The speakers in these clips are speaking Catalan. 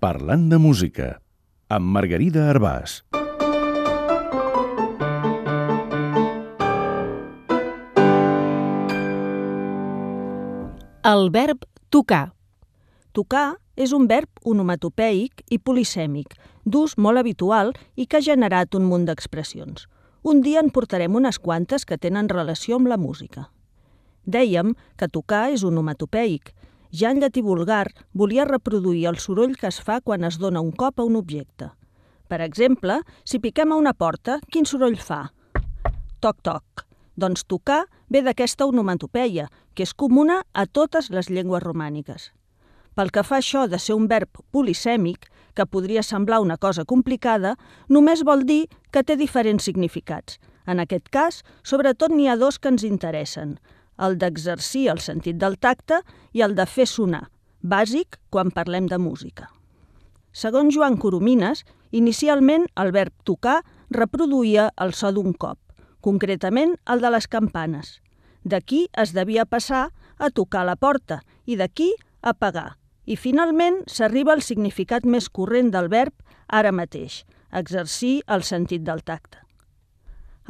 Parlant de música, amb Margarida Arbàs. El verb tocar. Tocar és un verb onomatopeic i polisèmic, d'ús molt habitual i que ha generat un munt d'expressions. Un dia en portarem unes quantes que tenen relació amb la música. Dèiem que tocar és onomatopeic. Ja en llatí vulgar volia reproduir el soroll que es fa quan es dona un cop a un objecte. Per exemple, si piquem a una porta, quin soroll fa? Toc-toc. Doncs tocar ve d'aquesta onomatopeia, que és comuna a totes les llengües romàniques. Pel que fa això de ser un verb polisèmic, que podria semblar una cosa complicada, només vol dir que té diferents significats. En aquest cas, sobretot n'hi ha dos que ens interessen, el d'exercir el sentit del tacte i el de fer sonar, bàsic quan parlem de música. Segons Joan Coromines, inicialment el verb tocar reproduïa el so d'un cop, concretament el de les campanes. D'aquí es devia passar a tocar la porta i d'aquí a pagar. I finalment s'arriba al significat més corrent del verb ara mateix, exercir el sentit del tacte.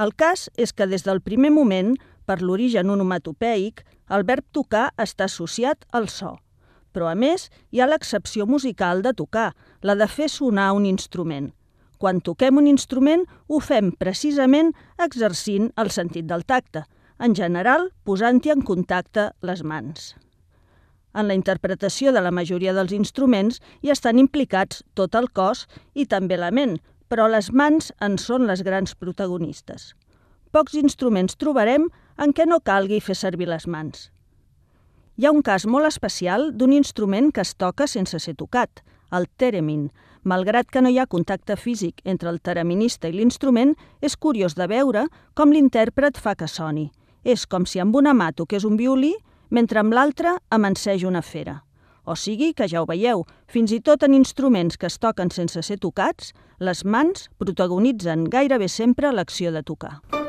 El cas és que des del primer moment, per l'origen onomatopeic, el verb tocar està associat al so. Però a més hi ha l'excepció musical de tocar, la de fer sonar un instrument. Quan toquem un instrument ho fem precisament exercint el sentit del tacte, en general posant-hi en contacte les mans. En la interpretació de la majoria dels instruments hi estan implicats tot el cos i també la ment, però les mans en són les grans protagonistes. Pocs instruments trobarem en què no calgui fer servir les mans. Hi ha un cas molt especial d'un instrument que es toca sense ser tocat, el teremin. Malgrat que no hi ha contacte físic entre el tereminista i l'instrument, és curiós de veure com l'intèrpret fa que soni. És com si amb una mà toqués un violí mentre amb l'altra amanseix una fera. O sigui que ja ho veieu, fins i tot en instruments que es toquen sense ser tocats, les mans protagonitzen gairebé sempre l'acció de tocar.